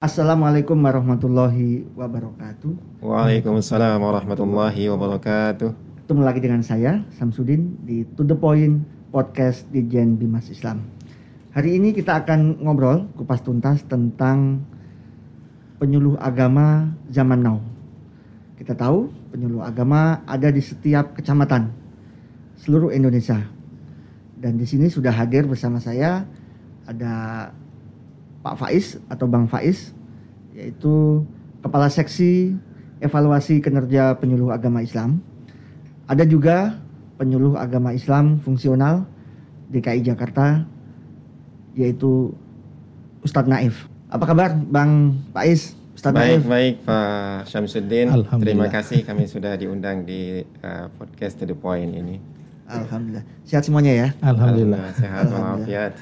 Assalamualaikum warahmatullahi wabarakatuh. Waalaikumsalam warahmatullahi wabarakatuh. Ketemu lagi dengan saya Samsudin di To The Point podcast di Jen Bimas Islam. Hari ini kita akan ngobrol kupas tuntas tentang penyuluh agama zaman now. Kita tahu penyuluh agama ada di setiap kecamatan seluruh Indonesia. Dan di sini sudah hadir bersama saya ada Pak Faiz atau Bang Faiz yaitu Kepala Seksi Evaluasi Kinerja Penyuluh Agama Islam. Ada juga penyuluh agama Islam fungsional DKI Jakarta yaitu Ustadz Naif. Apa kabar Bang Faiz? Ustadz baik, Naif? baik Pak Syamsuddin. Alhamdulillah. Terima kasih kami sudah diundang di uh, podcast To The Point ini. Alhamdulillah. Sehat semuanya ya? Alhamdulillah. sehat Alhamdulillah. walafiat.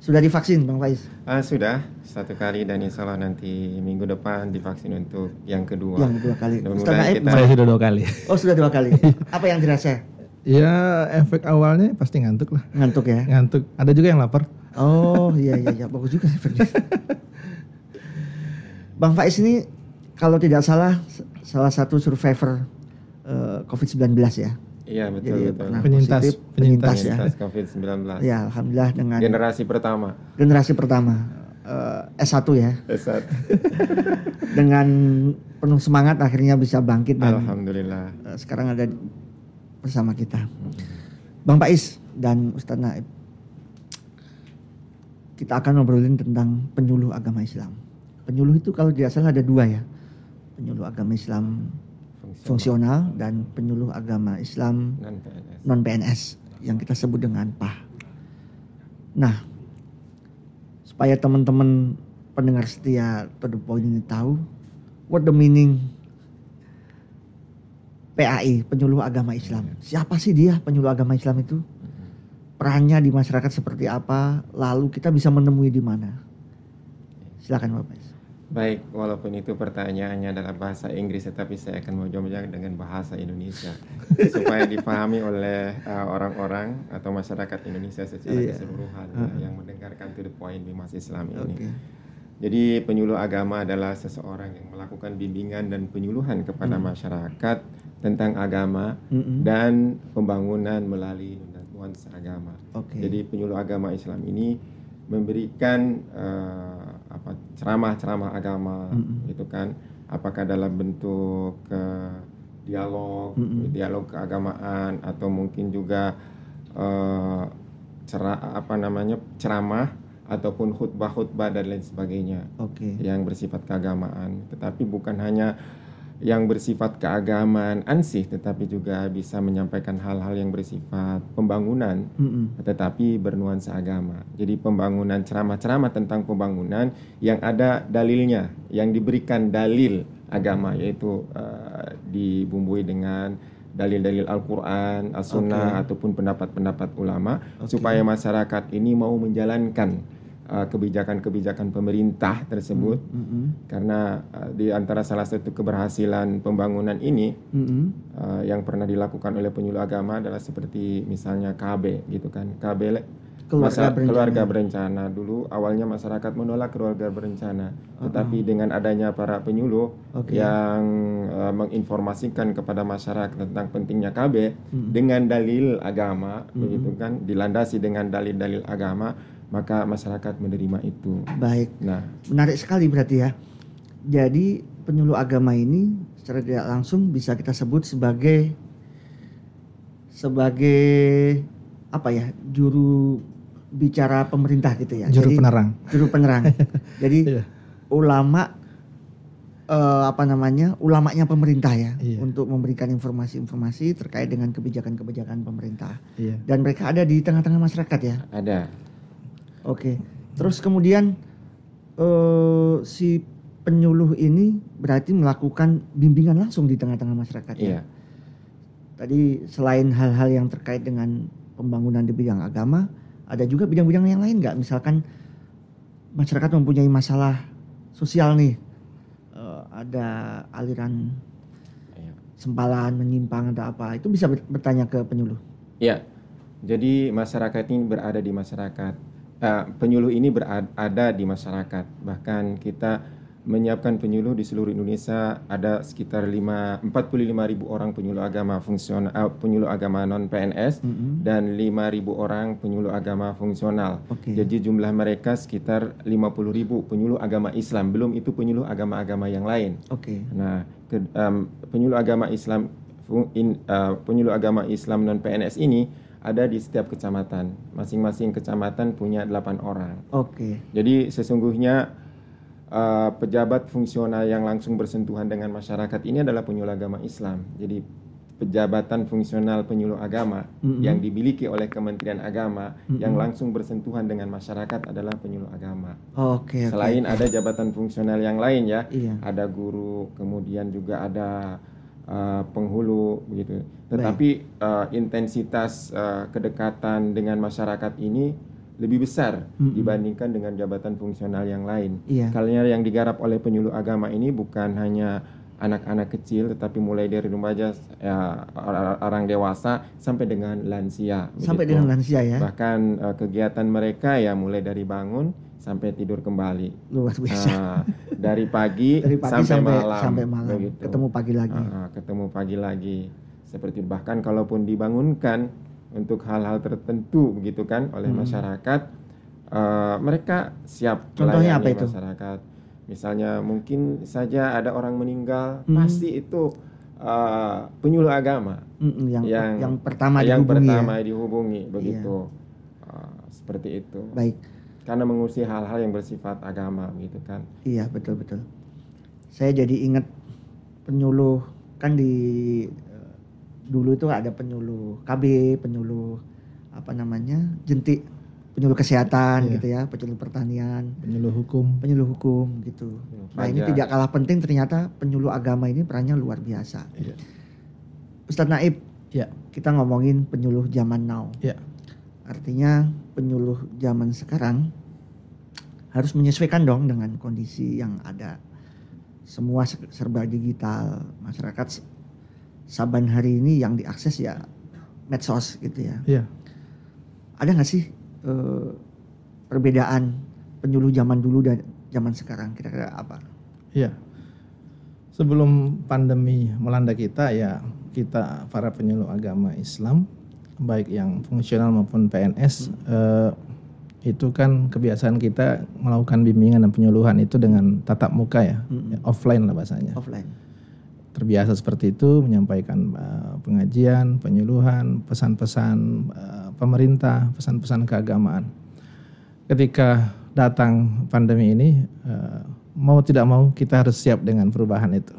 Sudah divaksin Bang Faiz? Ah, sudah satu kali dan insya Allah nanti minggu depan divaksin untuk yang kedua. Yang kedua kali. Naif? kita- Saya sudah dua kali. Oh sudah dua kali. Apa yang dirasa? Ya efek awalnya pasti ngantuk lah. Ngantuk ya? Ngantuk. Ada juga yang lapar. Oh iya iya iya bagus juga efeknya. Bang Faiz ini kalau tidak salah salah satu survivor eh, COVID-19 ya. Iya betul Jadi betul. pernah Penyintas, positif, penyintas, ya. Penyintas COVID-19. Ya alhamdulillah dengan Generasi pertama. generasi pertama eh, S1 ya. Esat. Dengan penuh semangat akhirnya bisa bangkit dan Alhamdulillah. eh, sekarang ada bersama kita. Bang Faiz dan Ustadz Naib. Kita akan ngobrolin tentang penyuluh agama Islam. Penyuluh itu kalau tidak salah ada dua ya. Penyuluh agama Islam fungsional dan penyuluh agama Islam Non PNS. yang kita sebut dengan PAH. Nah, supaya teman-teman pendengar setia to the point ini tahu what the meaning PAI, penyuluh agama Islam. Siapa sih dia penyuluh agama Islam itu? Perannya di masyarakat seperti apa? Lalu kita bisa menemui di mana? Silakan Bapak. Baik, walaupun itu pertanyaannya adalah bahasa Inggris, tetapi saya akan menjawabnya dengan bahasa Indonesia supaya dipahami oleh uh, orang-orang atau masyarakat Indonesia secara Iya. keseluruhan Uh-uh. yang mendengarkan to the point di Mas Islam ini. Oke. Jadi penyuluh agama adalah seseorang yang melakukan bimbingan dan penyuluhan kepada Hmm. masyarakat tentang agama Mm-mm. dan pembangunan melalui nuansa agama. Oke. Jadi penyuluh agama Islam ini memberikan eh, apa ceramah-ceramah agama Mm-mm. gitu kan apakah dalam bentuk eh, dialog Mm-mm. dialog keagamaan atau mungkin juga eh, cera apa namanya ceramah ataupun khutbah-khutbah dan lain sebagainya Oke. yang bersifat keagamaan tetapi bukan hanya yang bersifat keagamaan ansih tetapi juga bisa menyampaikan hal-hal yang bersifat pembangunan Mm-mm. tetapi bernuansa agama. Jadi pembangunan ceramah-ceramah tentang pembangunan yang ada dalilnya, yang diberikan dalil agama yaitu eh, dibumbui dengan dalil-dalil Al-Qur'an, As-Sunnah ataupun pendapat-pendapat ulama Oke. supaya masyarakat ini mau menjalankan kebijakan-kebijakan pemerintah tersebut Mm-mm. karena eh, di antara salah satu keberhasilan pembangunan ini Mm-mm. uh, yang pernah dilakukan oleh penyuluh agama adalah seperti misalnya KB gitu kan KB Keluarga masa- berencana. keluarga berencana dulu awalnya masyarakat menolak keluarga berencana tetapi dengan adanya para penyuluh Oke. yang uh, menginformasikan kepada masyarakat tentang pentingnya KB Mm. dengan dalil agama begitu kan dilandasi dengan dalil-dalil agama maka masyarakat menerima itu Baik. nah Menarik sekali berarti ya. Jadi penyuluh agama ini secara tidak langsung bisa kita sebut sebagai sebagai apa ya juru bicara pemerintah gitu ya. Juru Jadi, penerang. Juru penerang. Jadi Iya. ulama eh, apa namanya ulamanya pemerintah ya Iya. untuk memberikan informasi-informasi terkait dengan kebijakan-kebijakan pemerintah. Iya. Dan mereka ada di tengah-tengah masyarakat ya. ada Oke. Terus kemudian eh si penyuluh ini berarti melakukan bimbingan langsung di tengah-tengah masyarakat ya. iya Tadi selain hal-hal yang terkait dengan pembangunan di bidang agama, ada juga bidang-bidang yang lain nggak? Misalkan masyarakat mempunyai masalah sosial nih, Eh, ada aliran iya. sempalan, menyimpang atau apa, itu bisa ber- bertanya ke penyuluh. Ya, jadi masyarakat ini berada di masyarakat. Eh, penyuluh ini berada di masyarakat. Bahkan kita menyiapkan penyuluh di seluruh Indonesia ada sekitar 5 45 ribu orang penyuluh agama fungsional uh, penyuluh agama non PNS Mm-mm. dan 5 ribu orang penyuluh agama fungsional. Oke. Jadi jumlah mereka sekitar 50 ribu penyuluh agama Islam belum itu penyuluh agama-agama yang lain. Oke. Nah, ke, um, penyuluh agama Islam in, uh, penyuluh agama Islam non PNS ini ada di setiap kecamatan. Masing-masing kecamatan punya 8 orang. Oke. Jadi sesungguhnya uh, pejabat fungsional yang langsung bersentuhan dengan masyarakat ini adalah penyuluh agama Islam. Jadi pejabatan fungsional penyuluh agama Mm-mm. yang dimiliki oleh Kementerian Agama Mm-mm. yang langsung bersentuhan dengan masyarakat adalah penyuluh agama. Oke. oke, Selain ada jabatan fungsional yang lain ya, Iya. ada guru, kemudian juga ada uh, penghulu begitu. Tetapi uh, intensitas uh, kedekatan dengan masyarakat ini lebih besar Mm-mm. dibandingkan dengan jabatan fungsional yang lain. Iya. Karena yang digarap oleh penyuluh agama ini bukan hanya anak-anak kecil, tetapi mulai dari remaja, ya, or- orang dewasa sampai dengan lansia. Sampai begitu. dengan lansia ya. Bahkan uh, kegiatan mereka ya mulai dari bangun sampai tidur kembali. Luar biasa. Ah, dari pagi, Dari pagi sampai, sampai malam, sampai malam. begitu. Ketemu pagi lagi. Ah, ketemu pagi lagi. Seperti bahkan kalaupun dibangunkan untuk hal-hal tertentu begitu kan oleh Hmm. masyarakat, eh, mereka siap Contohnya apa itu? masyarakat. Misalnya mungkin saja ada orang meninggal, Hmm. pasti itu eh, penyuluh agama Mm-mm, yang, yang yang pertama yang dihubungi ya. pertama dihubungi begitu. Eh, seperti itu. Baik. Karena mengurusi hal-hal yang bersifat agama gitu kan. Iya betul betul. Saya jadi ingat penyuluh kan di eh, dulu itu ada penyuluh KB, penyuluh apa namanya jentik, penyuluh kesehatan Iya. gitu ya, penyuluh pertanian, penyuluh hukum. penyuluh hukum gitu. Nah ini tidak kalah penting ternyata penyuluh agama ini perannya luar biasa. Iya. Ustadz Naib, Ya, kita ngomongin penyuluh zaman now. ya, Artinya penyuluh zaman sekarang harus menyesuaikan dong dengan kondisi yang ada. Semua se- serba digital, masyarakat saban hari ini yang diakses ya medsos gitu ya. ya. Ada nggak sih eh, perbedaan penyuluh zaman dulu dan zaman sekarang kira-kira apa? Iya. Sebelum pandemi melanda kita ya kita para penyuluh agama Islam baik yang fungsional maupun PNS eh, itu kan kebiasaan kita melakukan bimbingan dan penyuluhan itu dengan tatap muka ya, Mm-mm. ya, offline lah bahasanya. Offline. Terbiasa seperti itu menyampaikan eh, pengajian, penyuluhan, pesan-pesan eh, pemerintah, pesan-pesan keagamaan. Ketika datang pandemi ini eh, mau tidak mau kita harus siap dengan perubahan itu.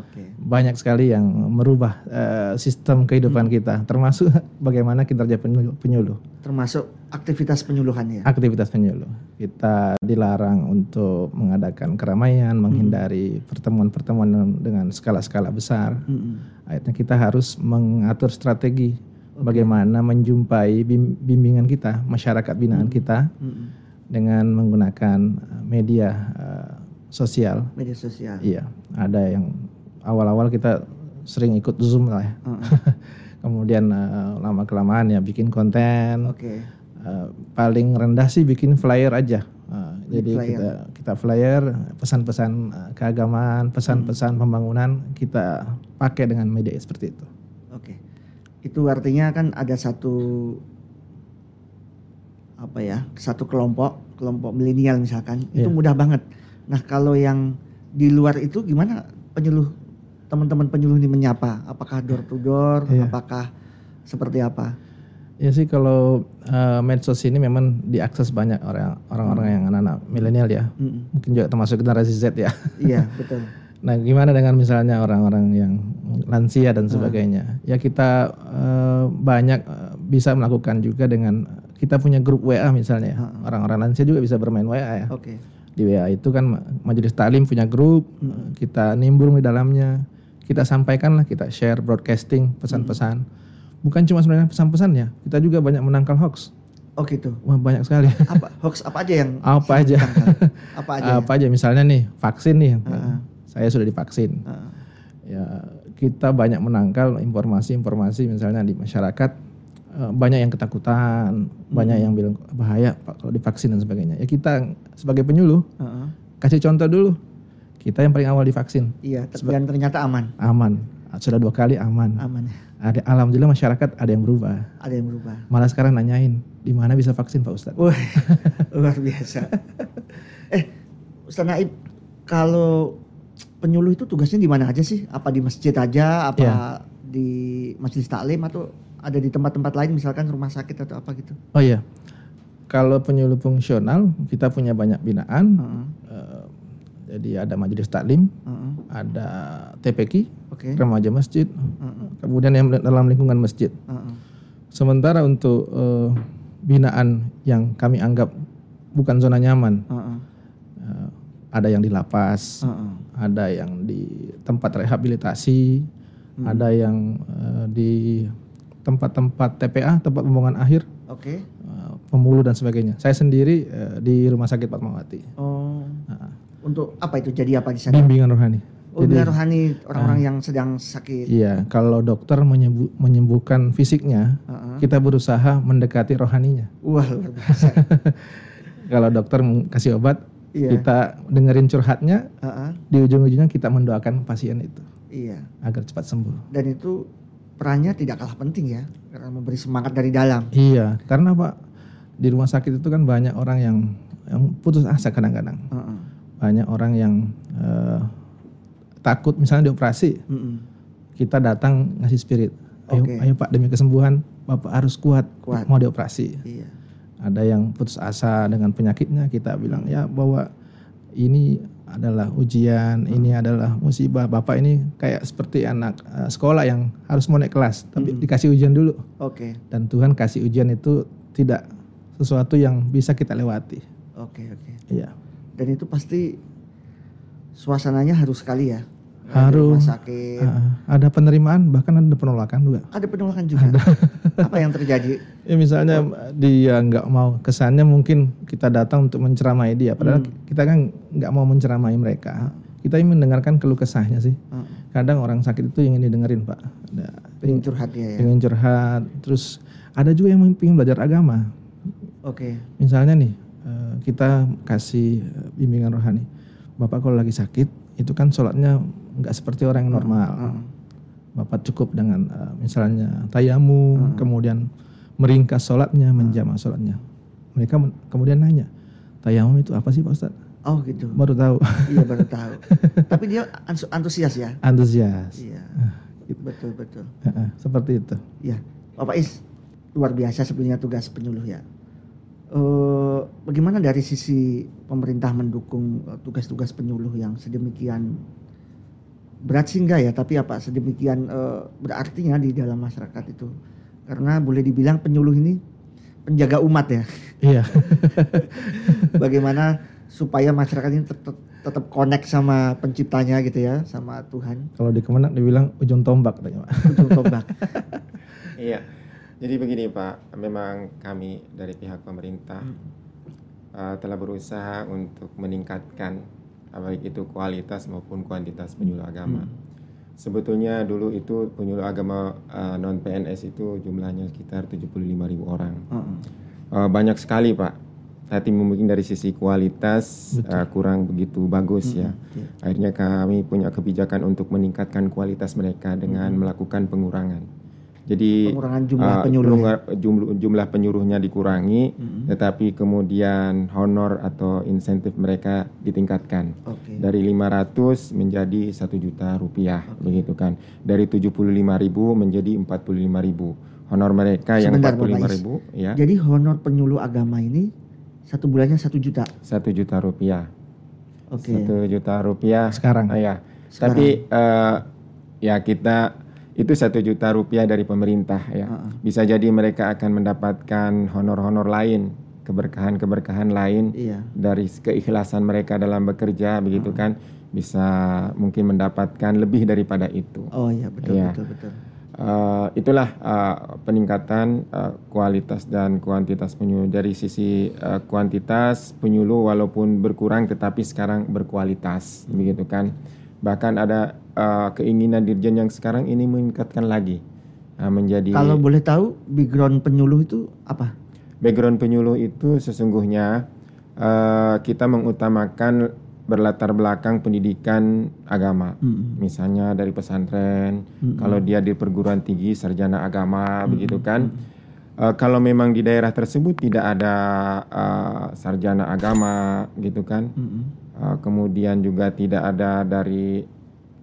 Oke. Banyak sekali yang merubah eh, sistem kehidupan kita, termasuk bagaimana kinerja penyuluh. penyuluh. Termasuk aktivitas penyuluhannya. Aktivitas penyuluh. Kita dilarang untuk mengadakan keramaian, menghindari pertemuan-pertemuan dengan skala-skala besar. Mm-mm. Akhirnya kita harus mengatur strategi bagaimana menjumpai bim- bimbingan kita, masyarakat binaan kita Mm-mm. dengan menggunakan media eh, sosial. Media sosial. Iya, ada yang awal-awal kita sering ikut Zoom lah ya. Heeh. Kemudian eh, lama kelamaan ya bikin konten. Oke. Eh, paling rendah sih bikin flyer aja. Bikin jadi flyer. kita kita flyer pesan-pesan keagamaan, pesan-pesan Hmm. pembangunan kita pakai dengan media seperti itu. Oke. Itu artinya kan ada satu apa ya? Satu kelompok, kelompok milenial misalkan, itu Iya. mudah banget. Nah, kalau yang di luar itu gimana penyuluh teman-teman penyuluh ini menyapa? Apakah door to door? Iya. Apakah seperti apa? Ya sih kalau eh, medsos ini memang diakses banyak orang orang-orang Hmm. yang anak-anak milenial ya. Mm-mm. Mungkin juga termasuk generasi Z ya. Iya, betul. Nah, gimana dengan misalnya orang-orang yang lansia dan Hmm. sebagainya? Ya kita eh, banyak eh, bisa melakukan juga dengan kita punya grup WA misalnya. ya. Hmm. Orang-orang lansia juga bisa bermain WA ya. Oke. Di WA itu kan ma- majelis taklim punya grup, Hmm. kita nimbrung di dalamnya. Kita sampaikanlah, kita share broadcasting pesan-pesan. Hmm. Bukan cuma sebenarnya pesan-pesannya, kita juga banyak menangkal hoax. Oh gitu. Wah, banyak sekali. Apa hoax apa aja yang Apa aja. Apa aja? Apa aja misalnya nih, vaksin nih. Heeh. Saya sudah divaksin. Heeh. ya kita banyak menangkal informasi-informasi misalnya di masyarakat eh, banyak yang ketakutan, banyak yang bilang bahaya Pak kalau divaksin dan sebagainya. Ya kita sebagai penyuluh Heeh. kasih contoh dulu. Kita yang paling awal divaksin Iya, ter- dan ternyata aman. aman sudah dua kali aman Aman. ada alhamdulillah masyarakat ada yang berubah Ada yang berubah. malah sekarang nanyain di mana bisa vaksin pak ustadz Wah, luar biasa. eh, Ustaz Naib, kalau penyuluh itu tugasnya di mana aja sih? Apa di masjid aja? Apa Iya. di majelis taklim atau ada di tempat-tempat lain misalkan rumah sakit atau apa gitu? oh iya kalau penyuluh fungsional kita punya banyak binaan Heeh, Eh, jadi ada majelis taklim heeh. ada TPQ Oke. remaja masjid Heeh, kemudian yang dalam lingkungan masjid heeh. sementara untuk eh, binaan yang kami anggap bukan zona nyaman Heeh, eh, ada yang di lapas heeh. ada yang di tempat rehabilitasi ada yang eh, di tempat-tempat TPA tempat pembuangan akhir Oke. eh, pemuluh dan sebagainya saya sendiri eh, di rumah sakit Fatmawati Oh, Nah, untuk apa itu? Jadi apa di sana? bimbingan rohani Oh, bimbingan rohani orang-orang yang sedang sakit. Iya, kalau dokter menyembuh- menyembuhkan fisiknya, Heeh. kita berusaha mendekati rohaninya. Wah, luar biasa. Kalau dokter kasih obat, Iya. kita dengerin curhatnya, Heeh, di ujung-ujungnya kita mendoakan pasien itu Iya. agar cepat sembuh. Dan itu perannya tidak kalah penting ya, karena memberi semangat dari dalam. Iya, karena Pak di rumah sakit itu kan banyak orang yang yang putus asa kadang-kadang. Heeh. Banyak orang yang eh, takut misalnya dioperasi, Mm-mm. kita datang ngasih spirit. Ayo, Oke. ayo Pak demi kesembuhan, Bapak harus kuat, Kuat. mau dioperasi. Iya. ada yang putus asa dengan penyakitnya kita bilang ya bahwa ini adalah ujian ini adalah musibah bapak ini kayak seperti anak eh, sekolah yang harus mau naik kelas tapi dikasih ujian dulu Oke. dan Tuhan kasih ujian itu tidak sesuatu yang bisa kita lewati Oke, oke. iya Dan itu pasti suasananya harus sekali ya. Harus. Rumah sakit. Ah, ada penerimaan bahkan ada penolakan juga Ada penolakan juga. Apa yang terjadi? ya misalnya dia nggak mau kesannya mungkin kita datang untuk menceramai dia padahal kita kan nggak mau menceramai mereka kita ingin mendengarkan keluh kesahnya sih Heeh. kadang orang sakit itu ingin didengerin pak ada Pengen curhat ya. pengen curhat terus ada juga yang ingin belajar agama Oke. misalnya nih eh, kita kasih eh, bimbingan rohani bapak kalau lagi sakit itu kan sholatnya nggak seperti orang yang normal Heeh. bapak cukup dengan eh, misalnya tayamu kemudian meringkas sholatnya menjamah sholatnya mereka men- kemudian nanya tayamum itu apa sih pak Ustadz Oh gitu. baru tahu iya baru tahu. Tapi dia antusias ya. antusias Iya. Betul betul. Heeh, seperti itu Ya, Bapak Is luar biasa sebenarnya tugas penyuluh ya. Eh, bagaimana dari sisi pemerintah mendukung eh, tugas-tugas penyuluh yang sedemikian berat sih enggak ya, tapi apa sedemikian eh, berartinya di dalam masyarakat itu. Karena boleh dibilang penyuluh ini penjaga umat ya. iya Bagaimana supaya masyarakat ini tetap tetap connect sama penciptanya gitu ya, sama Tuhan. kalau di Kemenak dibilang ujung tombak katanya pak Ujung tombak. Iya. Jadi begini Pak, memang kami dari pihak pemerintah uh, telah berusaha untuk meningkatkan uh, baik itu kualitas maupun kuantitas penyuluh agama. Sebetulnya dulu itu penyuluh agama non PNS itu jumlahnya sekitar 75.000 orang. Heeh. Uh, banyak sekali Pak. Tapi mungkin dari sisi kualitas uh, kurang begitu bagus ya. iya. Akhirnya kami punya kebijakan untuk meningkatkan kualitas mereka dengan melakukan pengurangan. Jadi Pengurangan jumlah uh, penyuluh. ya? pengurangan- jumlah, jumlah penyuluhnya dikurangi, tetapi kemudian honor atau insentif mereka ditingkatkan Oke. dari 500 menjadi 1 juta rupiah begitu kan. Dari 75.000 menjadi 45.000. Honor mereka yang Sebentar, Bapak 45.000 ya. Jadi honor penyuluh agama ini satu bulannya satu juta. 1 juta rupiah. Oke. Satu juta rupiah Sekarang. Ah, ya. Sekarang. Tapi eh, ya kita itu satu juta rupiah dari pemerintah ya. Bisa jadi mereka akan mendapatkan honor-honor lain, keberkahan-keberkahan lain Iya. dari keikhlasan mereka dalam bekerja begitu kan. Bisa mungkin mendapatkan lebih daripada itu. Oh iya betul Iya. betul betul. Eh, itulah eh, peningkatan eh, kualitas dan kuantitas penyuluh dari sisi eh, kuantitas penyuluh walaupun berkurang tetapi sekarang berkualitas begitu kan bahkan ada eh, keinginan dirjen yang sekarang ini meningkatkan lagi eh, menjadi Kalau boleh tahu background penyuluh itu apa? background penyuluh itu sesungguhnya eh, kita mengutamakan berlatar belakang pendidikan agama. Mm-mm. Misalnya dari pesantren, Mm-mm. kalau dia di perguruan tinggi sarjana agama begitu kan. Eh, kalau memang di daerah tersebut tidak ada eh, sarjana agama gitu kan. Mm-mm. Eh, kemudian juga tidak ada dari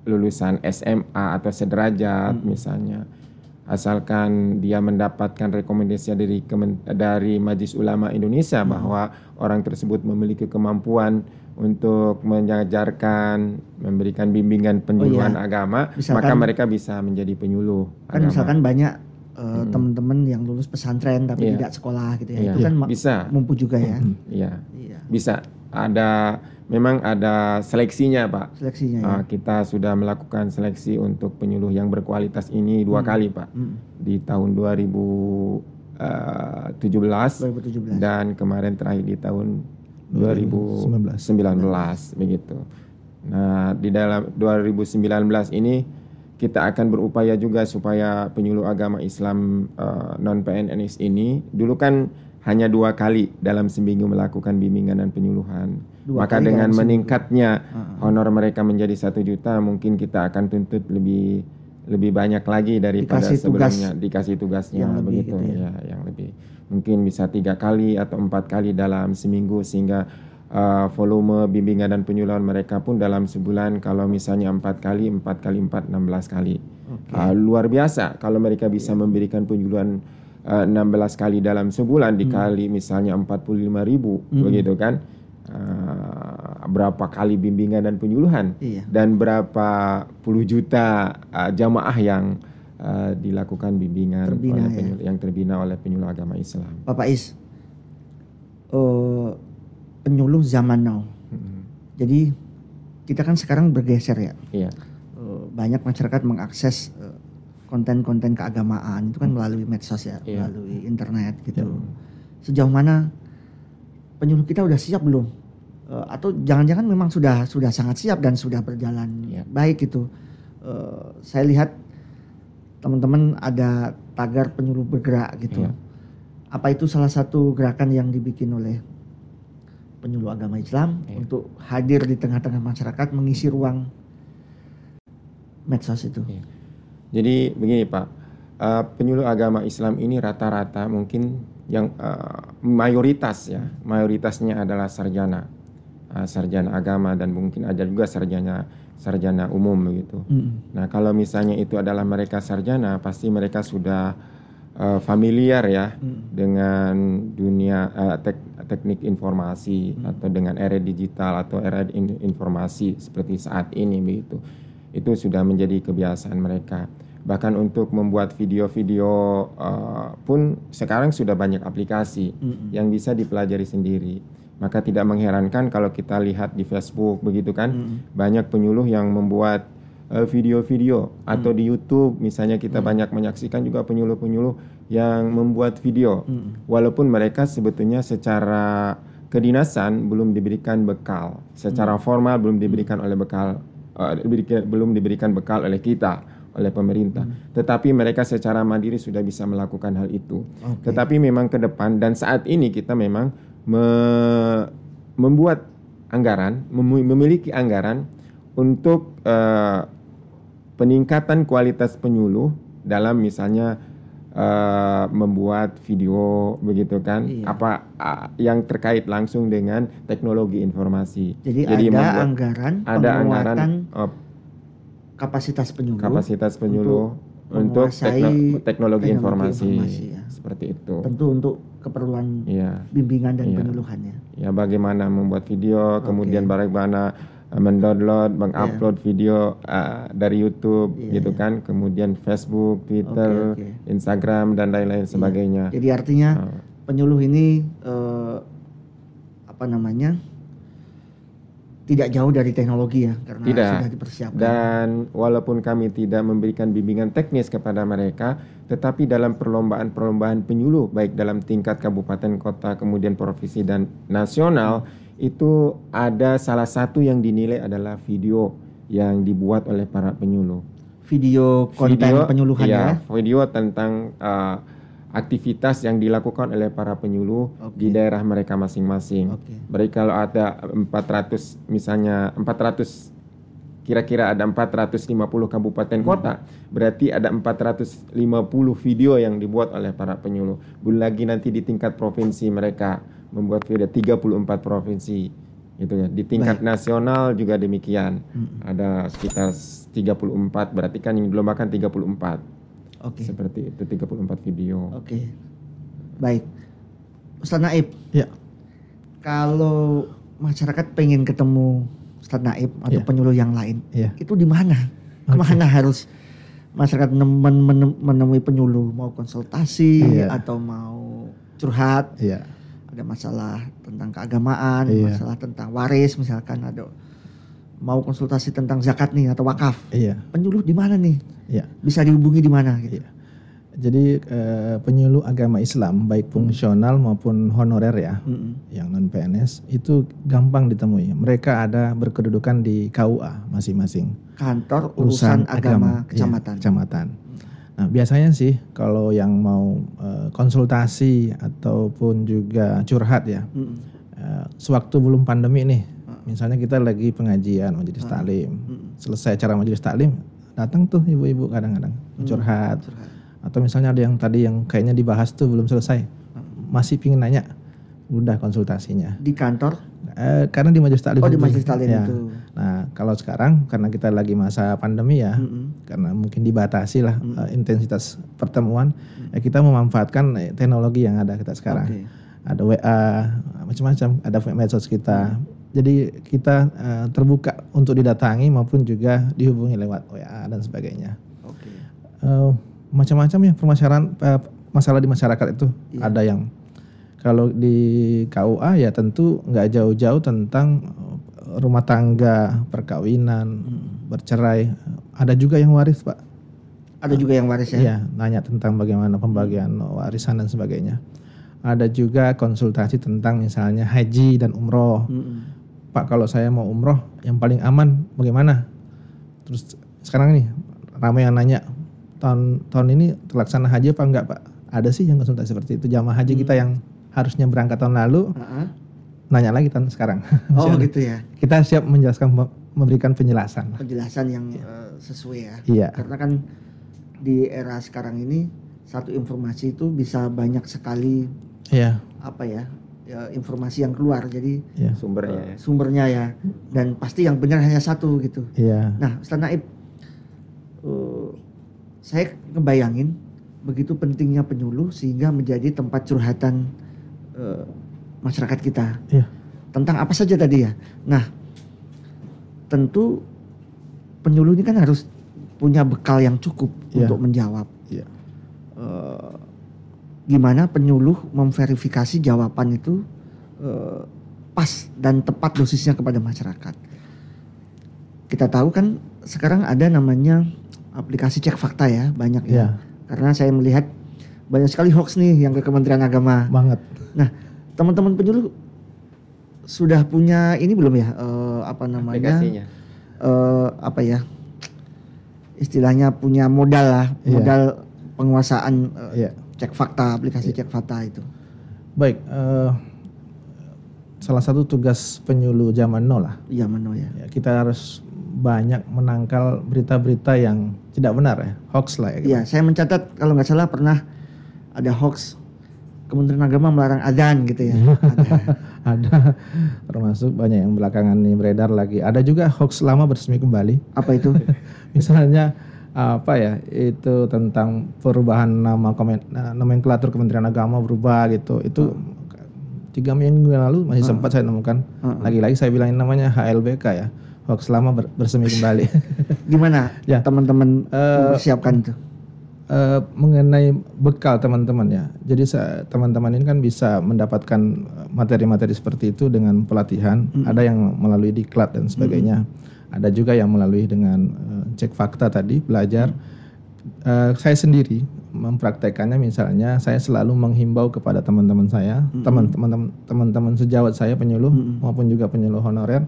lulusan SMA atau sederajat misalnya. Asalkan dia mendapatkan rekomendasi dari dari Majelis Ulama Indonesia bahwa orang tersebut memiliki kemampuan untuk mengajarkan, memberikan bimbingan penyuluhan agama, maka Misalkan- mereka bisa menjadi penyuluh Kan agama. misalkan banyak eh, teman-teman yang lulus pesantren tapi Iya. tidak sekolah gitu ya. Iya. Itu kan ma- bisa, mumpu juga ya. iya, Iya. bisa. Ada memang ada seleksinya, Pak. Seleksinya ya. Ah, kita sudah melakukan seleksi untuk penyuluh yang berkualitas ini dua kali, Pak. Mm. Di tahun 2017 2017. dan kemarin terakhir di tahun 2019 begitu. Nah, di dalam 2019 ini kita akan berupaya juga supaya penyuluh agama Islam non PNS ini dulu kan hanya dua kali dalam seminggu melakukan bimbingan dan penyuluhan. Dua Maka dengan seminggu. meningkatnya Ah, honor mereka menjadi satu juta, mungkin kita akan tuntut lebih lebih banyak lagi daripada Dikasih tugas sebelumnya dikasih tugasnya yang lebih begitu gitu ya. ya yang lebih mungkin bisa tiga kali atau empat kali dalam seminggu sehingga uh, volume bimbingan dan penyuluhan mereka pun dalam sebulan kalau misalnya empat kali empat kali empat enam belas kali Oke. Uh, luar biasa kalau mereka bisa memberikan penyuluhan uh, 16 kali dalam sebulan dikali misalnya 45 ribu begitu kan Uh, berapa kali bimbingan dan penyuluhan Iya. dan berapa puluh juta uh, jamaah yang uh, dilakukan bimbingan Terbina oleh ya. penyuluh, yang terbina oleh penyuluh agama Islam. Bapak Is. eh, penyuluh zaman now. Mm, Jadi kita kan sekarang bergeser ya. Iya, Eh, banyak masyarakat mengakses eh, konten-konten keagamaan itu kan melalui medsos ya, Iya. melalui internet gitu. Sejauh mana penyuluh kita udah siap belum? Eh, atau jangan-jangan memang sudah sudah sangat siap dan sudah berjalan Iya. baik gitu. Eh, saya lihat teman-teman ada tagar penyuluh bergerak gitu. Iya. Apa itu salah satu gerakan yang dibikin oleh penyuluh agama Islam Iya. untuk hadir di tengah-tengah masyarakat mengisi ruang medsos itu? Iya. Jadi begini Pak, uh, penyuluh agama Islam ini rata-rata mungkin yang uh, mayoritas ya, mayoritasnya adalah sarjana, uh, sarjana agama dan mungkin ada juga sarjana sarjana umum begitu. Mm. Nah, kalau misalnya itu adalah mereka sarjana, pasti mereka sudah uh, familiar ya dengan dunia uh, tek- teknik informasi atau dengan era digital atau era in- informasi seperti saat ini begitu. Itu sudah menjadi kebiasaan mereka. Bahkan untuk membuat video-video uh, pun sekarang sudah banyak aplikasi Mm-mm. yang bisa dipelajari sendiri. Maka tidak mengherankan kalau kita lihat di Facebook begitu kan, Mm. banyak penyuluh yang membuat eh, video-video atau di YouTube misalnya kita banyak menyaksikan juga penyuluh-penyuluh yang membuat video. Mm. Walaupun mereka sebetulnya secara kedinasan belum diberikan bekal, secara formal belum diberikan oleh bekal belum diberikan bekal oleh kita oleh pemerintah. Tetapi mereka secara mandiri sudah bisa melakukan hal itu. Oke. Tetapi memang ke depan dan saat ini kita memang me- membuat anggaran, mem- memiliki anggaran untuk eh, peningkatan kualitas penyuluh dalam misalnya eh, membuat video begitu kan, Iya. apa ah, yang terkait langsung dengan teknologi informasi. Jadi, ada membuat- anggaran ada anggaran eh, kapasitas penyuluh. kapasitas penyuluh untuk untuk, teknologi, teknologi informasi, informasi, ya. seperti itu. Tentu untuk keperluan Iya. bimbingan dan Iya. penyuluhannya. ya bagaimana membuat video, kemudian bagaimana uh, mendownload, mengupload video uh, dari YouTube Iya, gitu iya. kan, kemudian Facebook, Twitter, Oke, oke. Instagram dan lain-lain sebagainya. Jadi artinya Uh, penyuluh ini eh, apa namanya tidak jauh dari teknologi ya karena Tidak. sudah dipersiapkan. Dan walaupun kami tidak memberikan bimbingan teknis kepada mereka, tetapi dalam perlombaan-perlombaan penyuluh baik dalam tingkat kabupaten, kota, kemudian provinsi dan nasional itu ada salah satu yang dinilai adalah video yang dibuat oleh para penyuluh. Video konten Video- penyuluhan iya, ya. video tentang uh, aktivitas yang dilakukan oleh para penyuluh Oke. di daerah mereka masing-masing. Oke. Berarti kalau ada 400 misalnya 400 kira-kira ada 450 kabupaten kota, berarti ada 450 video yang dibuat oleh para penyuluh. Belum lagi nanti di tingkat provinsi mereka membuat video 34 provinsi gitu ya. Di tingkat nasional juga demikian. Ada sekitar 34 berarti kan yang dilombakan 34. Oke. Seperti itu 34 video. Oke. Baik. Ustaz Naib, Ya. kalau masyarakat pengen ketemu Ustaz Naib atau Iya. penyuluh yang lain, Iya. itu di mana? Ke mana harus masyarakat nem- men- men- menemui penyuluh? Mau konsultasi Iya. atau mau curhat? Iya. Ada masalah tentang keagamaan, Iya. masalah tentang waris misalkan ada mau konsultasi tentang zakat nih atau wakaf. Iya. Penyuluh di mana nih? Iya. Bisa dihubungi di mana gitu? Iya. Jadi eh, penyuluh agama Islam baik fungsional maupun honorer ya, Mm-mm. yang non PNS itu gampang ditemui. Mereka ada berkedudukan di KUA masing-masing. Kantor urusan, agama, Iya, kecamatan. kecamatan. Nah biasanya sih kalau yang mau eh, konsultasi ataupun juga curhat ya, Mm-mm. eh, sewaktu belum pandemi nih, misalnya kita lagi pengajian majelis taklim, Mm-mm. selesai acara majelis taklim, datang tuh ibu-ibu kadang-kadang curhat. Curhat. Atau misalnya ada yang tadi yang kayaknya dibahas tuh belum selesai, masih pingin nanya, udah konsultasinya. Di kantor? Eh, karena di majelis taklim Oh di majelis taklim Ya. itu. Nah kalau sekarang karena kita lagi masa pandemi ya, Mm-mm. karena mungkin dibatasi lah eh, intensitas pertemuan, ya kita memanfaatkan eh, teknologi yang ada kita sekarang. Oke. Ada WA, macam-macam, ada medsos kita. Jadi kita eh, terbuka untuk didatangi maupun juga dihubungi lewat WA dan sebagainya. Oke. Eh, macam-macam ya permasalahan eh, masalah di masyarakat itu Iya. ada yang kalau di KUA ya tentu nggak jauh-jauh tentang eh, rumah tangga, perkawinan, bercerai. Ada juga yang waris pak. Ada juga yang waris ya? Iya, nanya tentang bagaimana pembagian warisan dan sebagainya. Ada juga konsultasi tentang misalnya haji dan umroh. Mm-mm. Pak kalau saya mau umroh yang paling aman bagaimana? Terus sekarang nih ramai yang nanya tahun tahun ini terlaksana haji apa enggak Pak? Ada sih yang konsultasi seperti itu jamaah haji kita yang harusnya berangkat tahun lalu Ah-ah. nanya lagi tahun sekarang. Oh gitu ya. kita siap menjelaskan memberikan penjelasan. Penjelasan yang eh, sesuai ya. Iya. Karena kan di era sekarang ini satu informasi itu bisa banyak sekali Iya, apa ya, ya informasi yang keluar. Jadi iya, Sumbernya ya. sumbernya ya dan pasti yang benar hanya satu gitu. iya, Nah, Ustaz Naib, eh, saya ngebayangin begitu pentingnya penyuluh sehingga menjadi tempat curhatan eh, masyarakat kita iya, tentang apa saja tadi ya. Nah, tentu penyuluh ini kan harus punya bekal yang cukup Iya. untuk menjawab. iya, Eh, gimana penyuluh memverifikasi jawaban itu eh, pas dan tepat dosisnya kepada masyarakat. Kita tahu kan sekarang ada namanya aplikasi cek fakta ya banyak ya. iya, Karena saya melihat banyak sekali hoax nih yang ke Kementerian Agama. banget. Nah, teman-teman penyuluh sudah punya ini belum ya eh, apa namanya? Aplikasinya. eh, apa ya? Istilahnya punya modal lah, Iya. modal penguasaan eh, Iya. cek fakta, aplikasi cek fakta itu. Baik, eh, salah satu tugas penyuluh zaman now lah. Iya mano ya. Ya, kita harus banyak menangkal berita-berita yang tidak benar ya, hoax lah ya. Iya, saya mencatat kalau nggak salah pernah ada hoax Kementerian Agama melarang adzan gitu ya. Ada. Ada termasuk banyak yang belakangan ini beredar lagi. Ada juga hoax lama bersemi kembali. Apa itu? Misalnya apa ya itu tentang perubahan nama komen, nah, nomenklatur Kementerian Agama berubah gitu. Itu tiga minggu yang lalu masih sempat saya nemukan. Lagi-lagi saya bilangin namanya HLBK ya, hoax lama ber- bersemi kembali. Gimana Ya. teman-teman Eh, mempersiapkan itu? Eh, mengenai bekal teman-teman ya. Jadi teman-teman ini kan bisa mendapatkan eh, materi-materi seperti itu dengan pelatihan. Ada yang melalui diklat dan sebagainya. Ada juga yang melalui dengan eh, cek fakta tadi belajar. Eh, saya sendiri mempraktekannya misalnya saya selalu menghimbau kepada teman-teman saya, teman-teman teman-teman sejawat saya penyuluh maupun juga penyuluh honorer.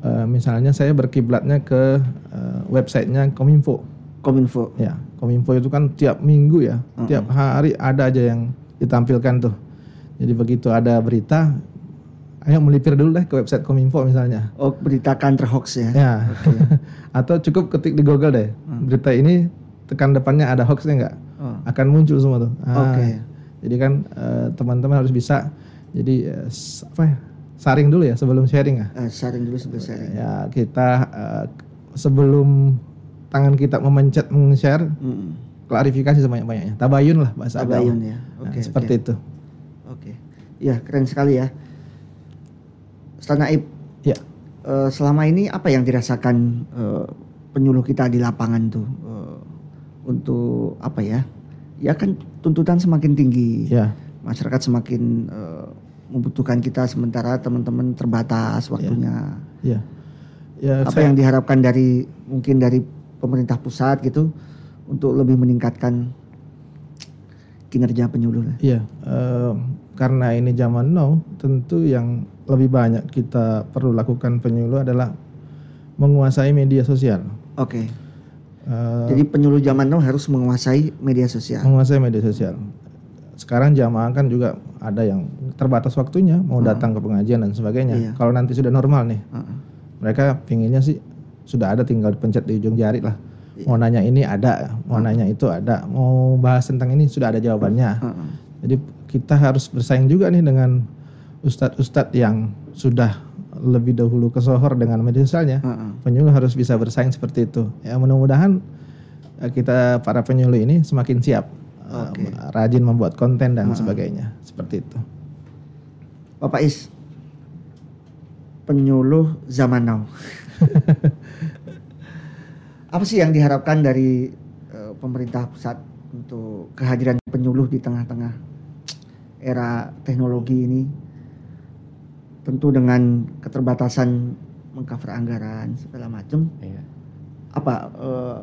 Eh, misalnya saya berkiblatnya ke eh, websitenya Kominfo. Kominfo. Ya, Kominfo itu kan tiap minggu ya, tiap hari ada aja yang ditampilkan tuh. Jadi begitu ada berita, ayo melipir dulu deh ke website Kominfo misalnya. Oh, berita counter hoax ya. Ya. Atau cukup ketik di Google deh. Berita ini tekan depannya ada hoaxnya nggak? Oh. Akan muncul semua tuh. Ah, Oke. Jadi kan eh, teman-teman harus bisa jadi eh, apa ya? Saring dulu ya sebelum sharing ya. Eh, sharing dulu sebelum sharing. Ya kita eh, sebelum tangan kita memencet men-share Mm-mm. klarifikasi sebanyak-banyaknya. Tabayun lah bahasa Tabayun agama. ya. Nah, Oke. seperti oke. itu. Oke. Ya, keren sekali ya. Ustaz Naib, Ya. eh, selama ini apa yang dirasakan eh, penyuluh kita di lapangan tuh eh, untuk apa ya? Ya kan tuntutan semakin tinggi. Ya. Masyarakat semakin eh, membutuhkan kita sementara teman-teman terbatas waktunya. Ya. Ya, Apa saya- yang diharapkan dari mungkin dari pemerintah pusat gitu untuk lebih meningkatkan kinerja penyuluh? Iya, eh, karena ini zaman now, tentu yang lebih banyak kita perlu lakukan penyuluh adalah menguasai media sosial. Oke. Eh, Jadi penyuluh zaman now harus menguasai media sosial. menguasai media sosial. Sekarang jamaah kan juga ada yang terbatas waktunya, mau datang ke pengajian dan sebagainya. Iya. Kalau nanti sudah normal nih, Heeh. mereka pinginnya sih sudah ada tinggal dipencet di ujung jari lah. Mau nanya ini ada, mau nanya itu ada, mau bahas tentang ini sudah ada jawabannya. Heeh. Jadi kita harus bersaing juga nih dengan ustadz-ustadz yang sudah lebih dahulu kesohor dengan media sosialnya. Heeh. Penyuluh harus bisa bersaing seperti itu. Ya mudah-mudahan eh, kita para penyuluh ini semakin siap, eh, Oke. rajin membuat konten dan sebagainya, seperti itu. Bapak Is, penyuluh zaman now. Apa sih yang diharapkan dari eh, pemerintah pusat untuk kehadiran penyuluh di tengah-tengah era teknologi ini? Tentu dengan keterbatasan mengcover anggaran segala macam. Iya. Apa eh,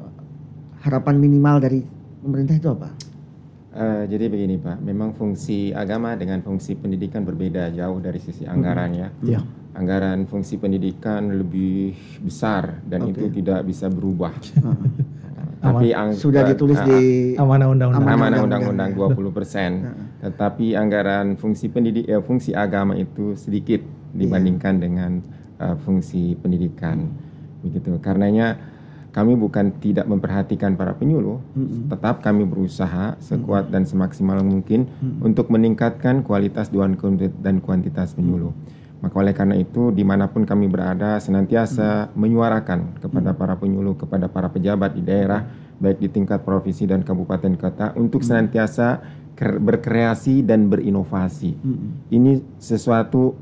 harapan minimal dari pemerintah itu apa? Eh, jadi begini Pak, memang fungsi agama dengan fungsi pendidikan berbeda jauh dari sisi anggaran ya. Iya. Anggaran fungsi pendidikan lebih besar dan Oke. itu tidak bisa berubah. Tapi ang- Sudah eh, ditulis eh, di Amanah undang-undang. Amanah undang-undang, undang-undang ya. 20 persen. Tetapi anggaran fungsi pendidik, eh, fungsi agama itu sedikit dibandingkan dengan eh, fungsi pendidikan, begitu. Karenanya kami bukan tidak memperhatikan para penyuluh, tetap kami berusaha sekuat dan semaksimal mungkin untuk meningkatkan kualitas dan kuanti- dan kuantitas penyuluh. Maka oleh karena itu di mana pun kami berada senantiasa menyuarakan kepada para penyuluh, kepada para pejabat di daerah, baik di tingkat provinsi dan kabupaten kota untuk senantiasa ker- berkreasi dan berinovasi. Ini sesuatu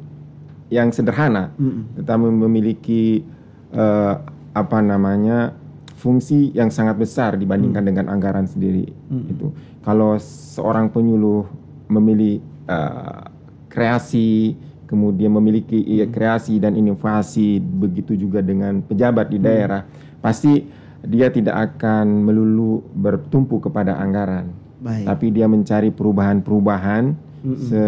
yang sederhana, tetapi memiliki eh, apa namanya fungsi yang sangat besar dibandingkan dengan anggaran sendiri. Itu kalau seorang penyuluh memilih eh, kreasi, kemudian memiliki iya, kreasi dan inovasi, begitu juga dengan pejabat di daerah, pasti dia tidak akan melulu bertumpu kepada anggaran, baik. tapi dia mencari perubahan-perubahan se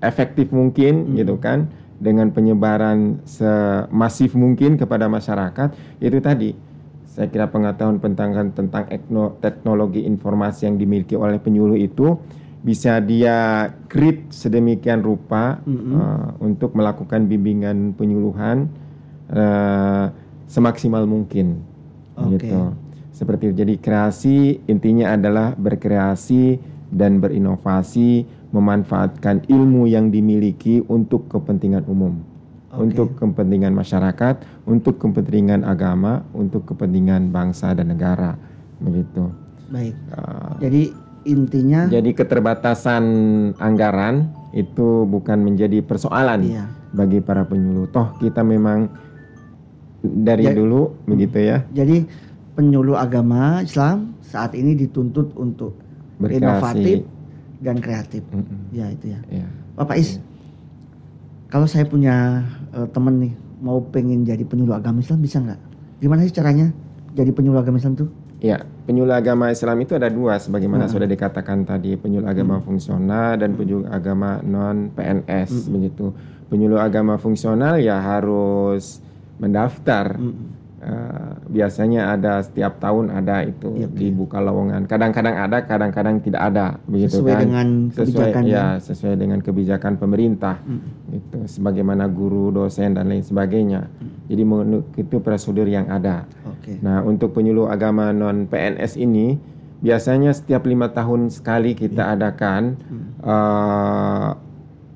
efektif mungkin gitu kan dengan penyebaran semasif mungkin kepada masyarakat itu tadi. Saya kira pengetahuan tentang tentang ekno- teknologi informasi yang dimiliki oleh penyuluh itu bisa dia create sedemikian rupa uh, untuk melakukan bimbingan penyuluhan uh, semaksimal mungkin Oke. gitu seperti itu. jadi kreasi intinya adalah berkreasi dan berinovasi memanfaatkan ilmu yang dimiliki untuk kepentingan umum Oke. untuk kepentingan masyarakat untuk kepentingan agama untuk kepentingan bangsa dan negara begitu Baik. Uh, Jadi intinya jadi keterbatasan anggaran itu bukan menjadi persoalan Iya. bagi para penyuluh. Toh kita memang dari Ya- dulu begitu ya. jadi penyuluh agama Islam saat ini dituntut untuk Berkreasi. inovatif dan kreatif. Mm-mm. Ya itu ya. Ya. Bapak Is, kalau saya punya eh, teman nih mau pengen jadi penyuluh agama Islam bisa nggak? Gimana sih caranya jadi penyuluh agama Islam tuh? Ya, penyuluh agama Islam itu ada dua sebagaimana sudah dikatakan tadi, penyuluh agama fungsional dan penyuluh agama non PNS begitu. Penyuluh agama fungsional ya harus mendaftar eh, biasanya ada setiap tahun ada itu Iya, oke. dibuka lowongan. Kadang-kadang ada, kadang-kadang tidak ada, begitu Sesuai kan? dengan sesuai kebijakan ya, ya. sesuai dengan kebijakan pemerintah. Hmm. Gitu. Sebagaimana guru, dosen dan lain sebagainya. Jadi menurut itu prosedur yang ada. Oke. Nah, untuk penyuluh agama non PNS ini biasanya setiap lima tahun sekali kita adakan eh,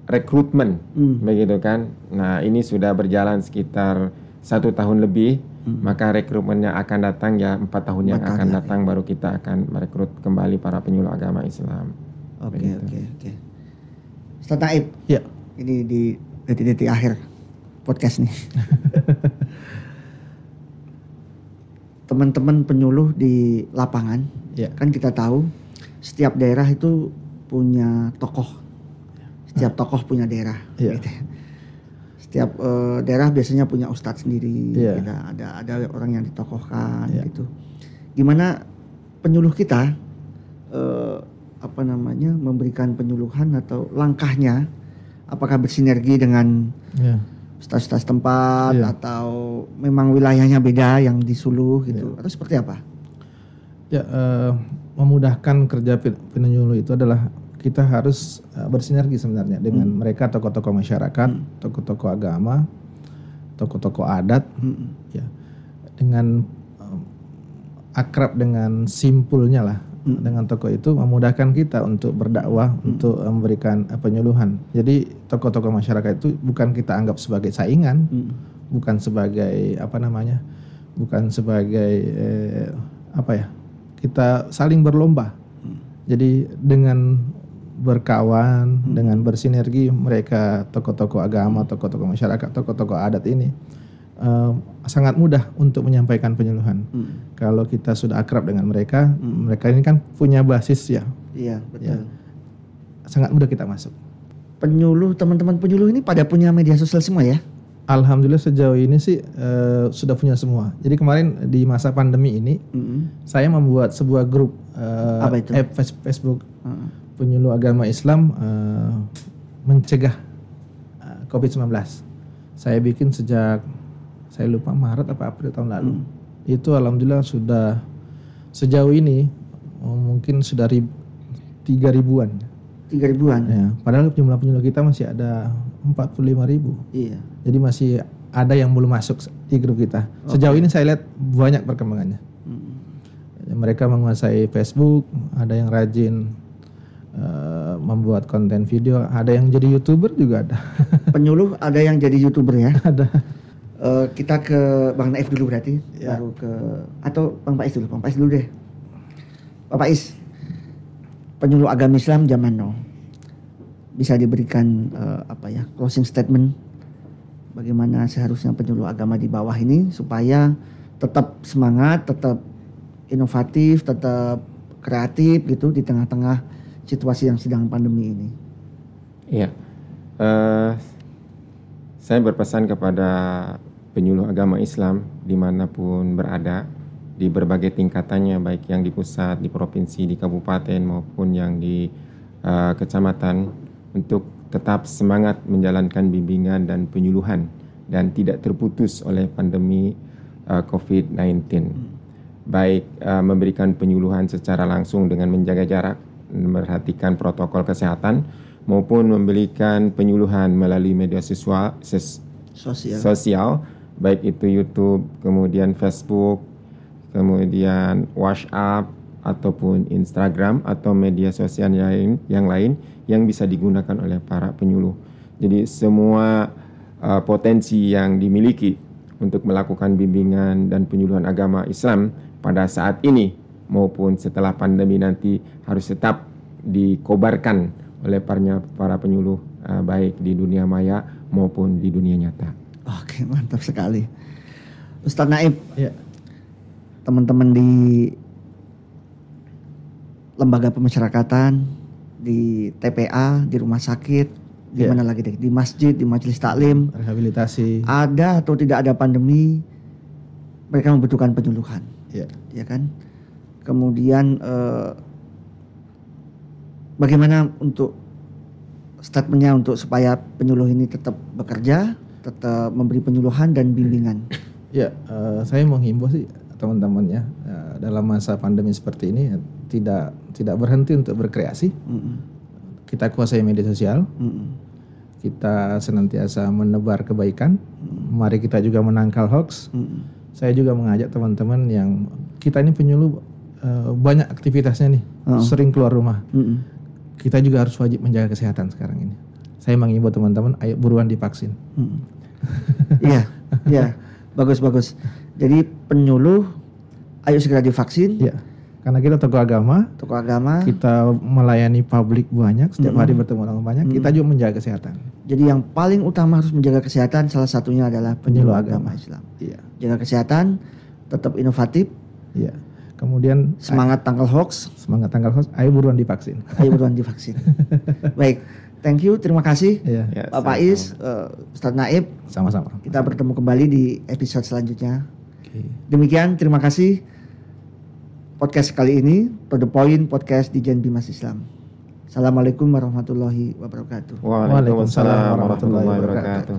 rekrutmen, Hmm. begitu kan? Nah, ini sudah berjalan sekitar satu tahun lebih, maka rekrutmennya akan datang ya empat tahun yang Hmm. Empat akan datang baru kita akan merekrut kembali para penyuluh agama Islam. Oke, Begitu. oke, oke. Ustaz Naib, Ya, ini di detik-detik akhir podcast nih. Teman-teman penyuluh di lapangan, ya, kan kita tahu setiap daerah itu punya tokoh. Setiap tokoh punya daerah. Iya. gitu. Setiap eh, daerah biasanya punya ustadz sendiri. Iya. gitu. Ada ada orang yang ditokohkan Iya. gitu. Gimana penyuluh kita eh, apa namanya memberikan penyuluhan atau langkahnya apakah bersinergi dengan ya. Ustaz-ustaz tempat Iya. atau memang wilayahnya beda yang disuluh gitu Iya. atau seperti apa? Ya, eh, memudahkan kerja pen- penyuluh itu adalah kita harus eh, bersinergi sebenarnya dengan mereka tokoh-tokoh masyarakat, tokoh-tokoh agama, tokoh-tokoh adat, Mm-mm. ya, dengan eh, akrab dengan simpulnya lah dengan tokoh itu memudahkan kita untuk berdakwah, untuk eh, memberikan eh, penyuluhan. Jadi tokoh-tokoh masyarakat itu bukan kita anggap sebagai saingan, Mm. bukan sebagai apa namanya bukan sebagai eh, apa ya kita saling berlomba. Jadi dengan berkawan dengan bersinergi mereka tokoh-tokoh agama tokoh-tokoh masyarakat tokoh-tokoh adat ini eh, sangat mudah untuk menyampaikan penyuluhan Mm. kalau kita sudah akrab dengan mereka mereka ini kan punya basis ya Iya betul. sangat mudah kita masuk Penyuluh teman-teman penyuluh ini pada punya media sosial semua ya? Alhamdulillah sejauh ini sih eh, sudah punya semua. Jadi kemarin di masa pandemi ini Mm-mm. saya membuat sebuah grup eh, Apa itu? app Face- Facebook Heeh. penyuluh agama Islam eh, mencegah eh, COVID-19. Saya bikin sejak saya lupa Maret apa April tahun lalu. Itu alhamdulillah sudah sejauh ini oh, mungkin sudah rib, tiga ribuan. Tiga ribuan. Ya, padahal jumlah penyuluh kita masih ada 45 ribu. Iya. Jadi masih ada yang belum masuk di grup kita. Sejauh ini saya lihat banyak perkembangannya. Mm. Mereka menguasai Facebook, ada yang rajin eh, membuat konten video, ada yang jadi youtuber juga ada. Penyuluh ada yang jadi youtuber ya? ada. Eh, kita ke Bang Naif dulu berarti, Ya. baru ke atau Bang Pais dulu, Bang Pais dulu deh. Pak Pais, penyuluh agama Islam zaman now bisa diberikan eh, apa ya closing statement bagaimana seharusnya penyuluh agama di bawah ini supaya tetap semangat, tetap inovatif, tetap kreatif gitu di tengah-tengah situasi yang sedang pandemi ini. Iya. Eh, saya berpesan kepada penyuluh agama Islam di mana pun berada di berbagai tingkatannya baik yang di pusat, di provinsi, di kabupaten maupun yang di eh, kecamatan untuk tetap semangat menjalankan bimbingan dan penyuluhan dan tidak terputus oleh pandemi eh, COVID-19 baik uh, memberikan penyuluhan secara langsung dengan menjaga jarak, memperhatikan protokol kesehatan, maupun memberikan penyuluhan melalui media siswa, ses- Sosial. sosial, baik itu YouTube, kemudian Facebook, kemudian WhatsApp, ataupun Instagram atau media sosial yang lain, yang lain yang bisa digunakan oleh para penyuluh. Jadi semua uh, potensi yang dimiliki untuk melakukan bimbingan dan penyuluhan agama Islam pada saat ini maupun setelah pandemi nanti harus tetap dikobarkan oleh para penyuluh uh, baik di dunia maya maupun di dunia nyata. Oke, mantap sekali. Ustadz Naib, Ya. teman-teman di lembaga pemasyarakatan, di TPA, di rumah sakit, di Iya. mana lagi deh, di masjid, di majelis taklim, Rehabilitasi. ada atau tidak ada pandemi, mereka membutuhkan penyuluhan, Ya. ya kan? Kemudian eh, bagaimana untuk statementnya untuk supaya penyuluh ini tetap bekerja, tetap memberi penyuluhan dan bimbingan. Ya, eh, saya menghimbau sih teman-teman ya eh, dalam masa pandemi seperti ini ya, tidak tidak berhenti untuk berkreasi. Mm-mm. Kita kuasai media sosial, Mm-mm. kita senantiasa menebar kebaikan. Mari kita juga menangkal hoax. Mm-mm. Saya juga mengajak teman-teman yang kita ini penyuluh eh, banyak aktivitasnya nih, Oh. sering keluar rumah. Mm-mm. Kita juga harus wajib menjaga kesehatan sekarang ini. Saya mengimbau teman-teman, ayo buruan divaksin. Mm. Iya, iya, bagus bagus. Jadi penyuluh, ayo segera divaksin. Ya, karena kita tokoh agama, Tokoh agama. kita melayani publik banyak, setiap hari bertemu orang banyak, kita juga menjaga kesehatan. Jadi yang paling utama harus menjaga kesehatan salah satunya adalah penyuluh agama Islam. Iya, Jaga kesehatan, tetap inovatif, iya. Kemudian semangat tangkal hoax, semangat tanggal host, ayo buruan divaksin. ayo buruan divaksin. Baik, thank you, terima kasih Iya, Ya, Bapak sama-sama. Is, eh, Ustadz Naib. sama-sama. Kita bertemu kembali di episode selanjutnya. Oke. Demikian, terima kasih podcast kali ini, To The Point Podcast di Jan Bimas Islam. Assalamualaikum warahmatullahi wabarakatuh. Waalaikumsalam warahmatullahi wabarakatuh.